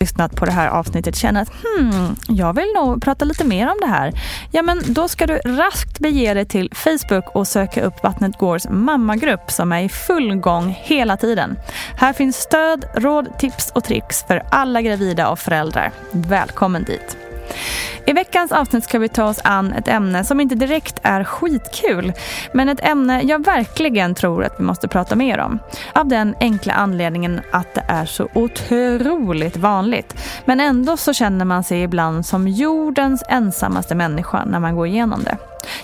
Lyssnat på det här avsnittet känner att hmm, jag vill nog prata lite mer om det här. Ja, men då ska du raskt bege dig till Facebook och söka upp Vattnet Gårds mammagrupp som är i full gång hela tiden. Här finns stöd, råd, tips och tricks för alla gravida och föräldrar. Välkommen dit! I veckans avsnitt ska vi ta oss an ett ämne som inte direkt är skitkul, men ett ämne jag verkligen tror att vi måste prata mer om. Av den enkla anledningen att det är så otroligt vanligt. Men ändå så känner man sig ibland som jordens ensammaste människa när man går igenom det.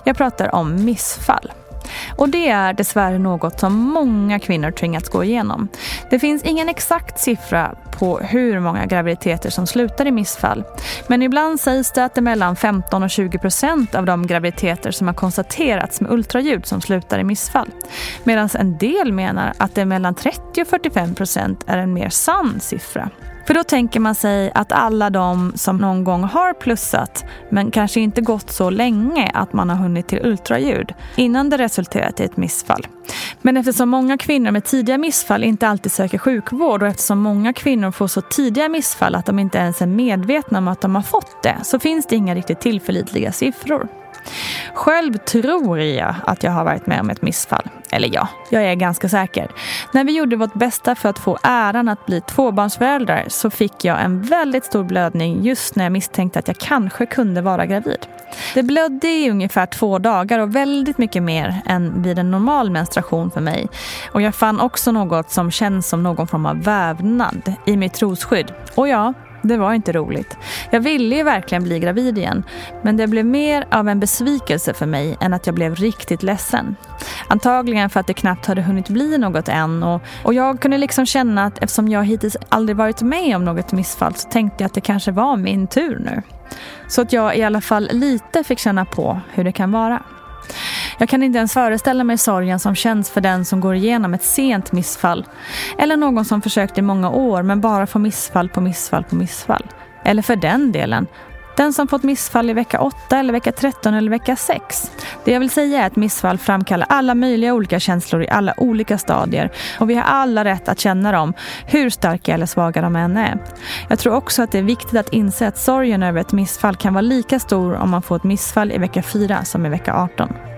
Jag pratar om missfall. Och det är dessvärre något som många kvinnor tvingats gå igenom. Det finns ingen exakt siffra på hur många graviditeter som slutar i missfall. Men ibland sägs det att det är mellan 15 och 20 procent av de graviditeter som har konstaterats med ultraljud som slutar i missfall. Medan en del menar att det är mellan 30 och 45 procent är en mer sann siffra. För då tänker man sig att alla de som någon gång har plussat men kanske inte gått så länge att man har hunnit till ultraljud innan det resulterat i ett missfall. Men eftersom många kvinnor med tidiga missfall inte alltid söker sjukvård och eftersom många kvinnor får så tidiga missfall att de inte ens är medvetna om att de har fått det så finns det inga riktigt tillförlitliga siffror. Själv tror jag att jag har varit med om ett missfall. Eller ja, jag är ganska säker. När vi gjorde vårt bästa för att få äran att bli tvåbarnsföräldrar så fick jag en väldigt stor blödning just när jag misstänkte att jag kanske kunde vara gravid. Det blödde i ungefär två dagar och väldigt mycket mer än vid en normal menstruation för mig. Och jag fann också något som känns som någon form av vävnad i mitt trosskydd. Och ja, det var inte roligt. Jag ville ju verkligen bli gravid igen. Men det blev mer av en besvikelse för mig än att jag blev riktigt ledsen. Antagligen för att det knappt hade hunnit bli något än. Och, och jag kunde liksom känna att eftersom jag hittills aldrig varit med om något missfall så tänkte jag att det kanske var min tur nu. Så att jag i alla fall lite fick känna på hur det kan vara. Jag kan inte ens föreställa mig sorgen som känns för den som går igenom ett sent missfall. Eller någon som försökt i många år men bara får missfall på missfall på missfall. Eller för den delen, den som fått missfall i vecka 8 eller vecka 13 eller vecka 6. Det jag vill säga är att missfall framkallar alla möjliga olika känslor i alla olika stadier och vi har alla rätt att känna dem, hur starka eller svaga de än är. Jag tror också att det är viktigt att inse att sorgen över ett missfall kan vara lika stor om man får ett missfall i vecka 4 som i vecka 18.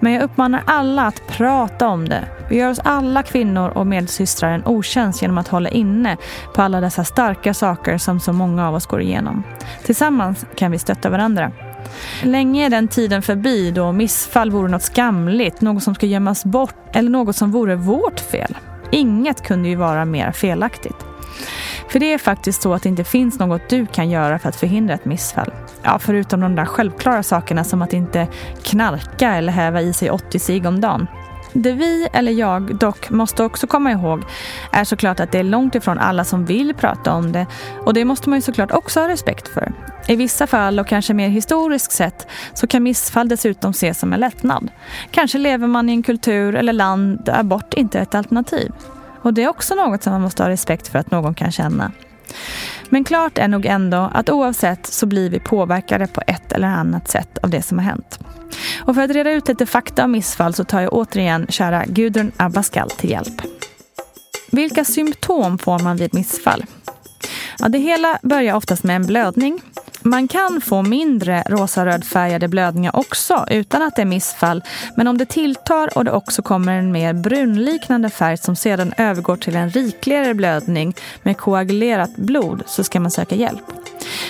Men jag uppmanar alla att prata om det. Vi gör oss alla kvinnor och medsystrar en otjänst genom att hålla inne på alla dessa starka saker som så många av oss går igenom. Tillsammans kan vi stötta varandra. Länge är den tiden förbi då missfall vore något skamligt, något som ska gömmas bort eller något som vore vårt fel. Inget kunde ju vara mer felaktigt. För det är faktiskt så att det inte finns något du kan göra för att förhindra ett missfall. Ja, förutom de där självklara sakerna som att inte knarka eller häva i sig 80 cigg om dagen. Det vi, eller jag, dock måste också komma ihåg är såklart att det är långt ifrån alla som vill prata om det och det måste man ju såklart också ha respekt för. I vissa fall och kanske mer historiskt sett så kan missfall dessutom ses som en lättnad. Kanske lever man i en kultur eller land där abort inte är ett alternativ. Och det är också något som man måste ha respekt för att någon kan känna. Men klart är nog ändå att oavsett så blir vi påverkade på ett eller annat sätt av det som har hänt. Och för att reda ut lite fakta om missfall så tar jag återigen kära Gudrun Abascal till hjälp. Vilka symptom får man vid missfall? Ja, det hela börjar oftast med en blödning man kan få mindre rosa-rödfärgade blödningar också utan att det är missfall. Men om det tilltar och det också kommer en mer brunliknande färg som sedan övergår till en rikligare blödning med koagulerat blod så ska man söka hjälp.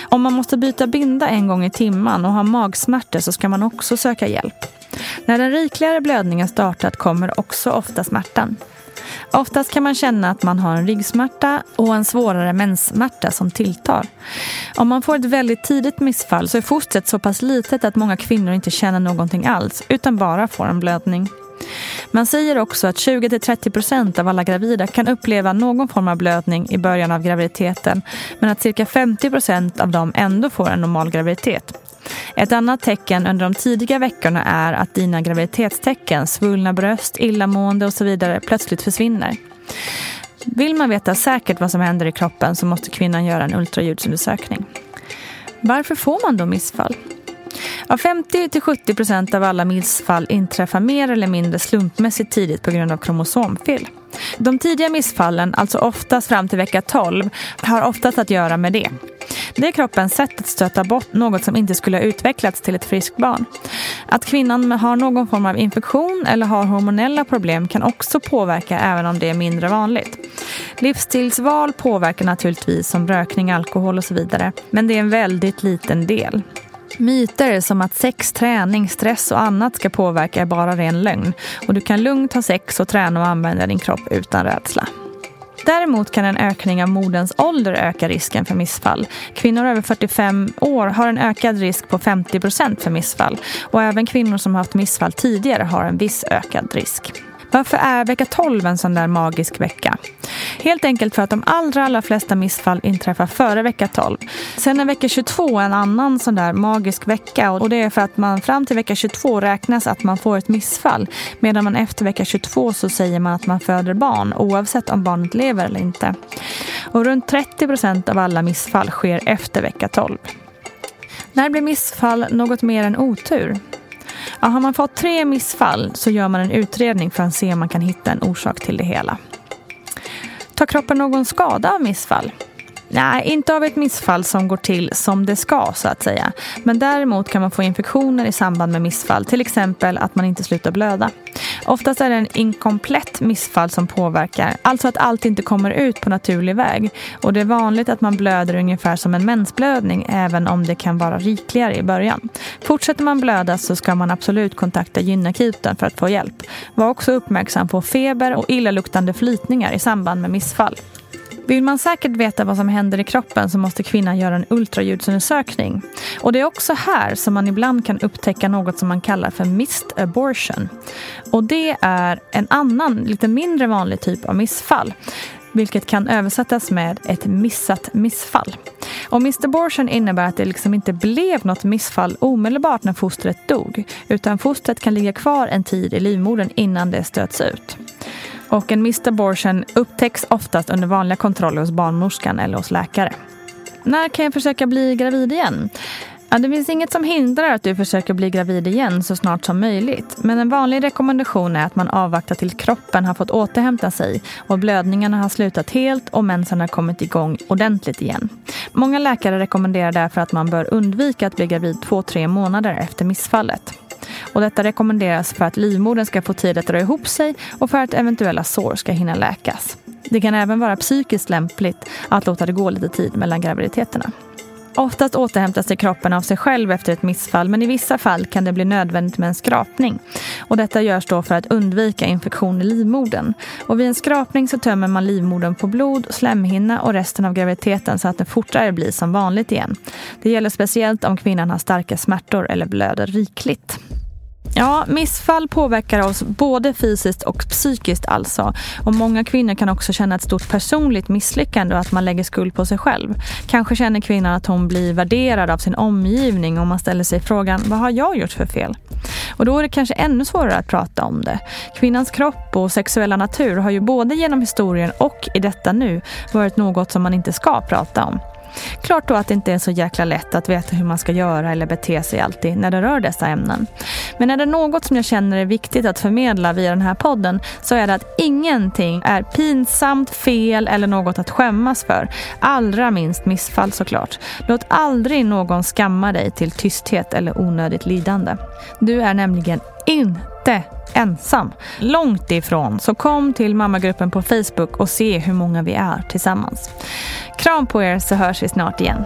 Om man måste byta binda en gång i timmen och har magsmärtor så ska man också söka hjälp. När den rikligare blödningen startat kommer också ofta smärtan. Oftast kan man känna att man har en ryggsmärta och en svårare menssmärta som tilltar. Om man får ett väldigt tidigt missfall så är fostret så pass litet att många kvinnor inte känner någonting alls utan bara får en blödning. Man säger också att 20-30% av alla gravida kan uppleva någon form av blödning i början av graviditeten men att cirka 50% av dem ändå får en normal graviditet. Ett annat tecken under de tidiga veckorna är att dina graviditetstecken, svullna bröst, illamående och så vidare plötsligt försvinner. Vill man veta säkert vad som händer i kroppen så måste kvinnan göra en ultraljudsundersökning. Varför får man då missfall? Ja, 50-70% av alla missfall inträffar mer eller mindre slumpmässigt tidigt på grund av kromosomfel. De tidiga missfallen, alltså oftast fram till vecka 12, har oftast att göra med det. Det är kroppens sätt att stöta bort något som inte skulle ha utvecklats till ett friskt barn. Att kvinnan har någon form av infektion eller har hormonella problem kan också påverka även om det är mindre vanligt. Livsstilsval påverkar naturligtvis som rökning, alkohol och så vidare. Men det är en väldigt liten del. Myter som att sex, träning, stress och annat ska påverka är bara ren lögn. Och du kan lugnt ha sex och träna och använda din kropp utan rädsla. Däremot kan en ökning av moderns ålder öka risken för missfall. Kvinnor över 45 år har en ökad risk på 50 procent för missfall. Och även kvinnor som haft missfall tidigare har en viss ökad risk. Varför är vecka 12 en sån där magisk vecka? Helt enkelt för att de allra, allra flesta missfall inträffar före vecka 12. Sen är vecka 22 en annan sån där magisk vecka och det är för att man fram till vecka 22 räknas att man får ett missfall medan man efter vecka 22 så säger man att man föder barn oavsett om barnet lever eller inte. Och runt 30 procent av alla missfall sker efter vecka 12. När blir missfall något mer än otur? Ja, har man fått tre missfall så gör man en utredning för att se om man kan hitta en orsak till det hela. Tar kroppen någon skada av missfall? Nej, inte av ett missfall som går till som det ska så att säga. Men däremot kan man få infektioner i samband med missfall, till exempel att man inte slutar blöda. Oftast är det en inkomplett missfall som påverkar, alltså att allt inte kommer ut på naturlig väg. Och det är vanligt att man blöder ungefär som en mensblödning, även om det kan vara rikligare i början. Fortsätter man blöda så ska man absolut kontakta gynakuten för att få hjälp. Var också uppmärksam på feber och illaluktande flytningar i samband med missfall. Vill man säkert veta vad som händer i kroppen så måste kvinnan göra en ultraljudsundersökning. Och det är också här som man ibland kan upptäcka något som man kallar för missed abortion. Och det är en annan, lite mindre vanlig typ av missfall vilket kan översättas med ett missat missfall. Och missed abortion innebär att det liksom inte blev något missfall omedelbart när fostret dog utan fostret kan ligga kvar en tid i livmodern innan det stöts ut. Och en missed abortion upptäcks oftast under vanliga kontroller hos barnmorskan eller hos läkare. När kan jag försöka bli gravid igen? Ja, det finns inget som hindrar att du försöker bli gravid igen så snart som möjligt. Men en vanlig rekommendation är att man avvaktar tills kroppen har fått återhämta sig och blödningarna har slutat helt och mensen har kommit igång ordentligt igen. Många läkare rekommenderar därför att man bör undvika att bli gravid två-tre månader efter missfallet. Och detta rekommenderas för att livmodern ska få tid att dra ihop sig och för att eventuella sår ska hinna läkas. Det kan även vara psykiskt lämpligt att låta det gå lite tid mellan graviditeterna. Oftast återhämtar sig kroppen av sig själv efter ett missfall men i vissa fall kan det bli nödvändigt med en skrapning. Och detta görs då för att undvika infektion i livmodern. Och vid en skrapning så tömmer man livmodern på blod, slemhinna och resten av graviditeten så att den fortare blir som vanligt igen. Det gäller speciellt om kvinnan har starka smärtor eller blöder rikligt. Ja, missfall påverkar oss både fysiskt och psykiskt alltså. Och många kvinnor kan också känna ett stort personligt misslyckande och att man lägger skuld på sig själv. Kanske känner kvinnan att hon blir värderad av sin omgivning och man ställer sig frågan, vad har jag gjort för fel? Och då är det kanske ännu svårare att prata om det. Kvinnans kropp och sexuella natur har ju både genom historien och i detta nu varit något som man inte ska prata om. Klart då att det inte är så jäkla lätt att veta hur man ska göra eller bete sig alltid när det rör dessa ämnen. Men är det något som jag känner är viktigt att förmedla via den här podden så är det att ingenting är pinsamt, fel eller något att skämmas för. Allra minst missfall såklart. Låt aldrig någon skamma dig till tysthet eller onödigt lidande. Du är nämligen inte ensam. Långt ifrån. Så kom till mammagruppen på Facebook och se hur många vi är tillsammans. Kram på er så hörs vi snart igen.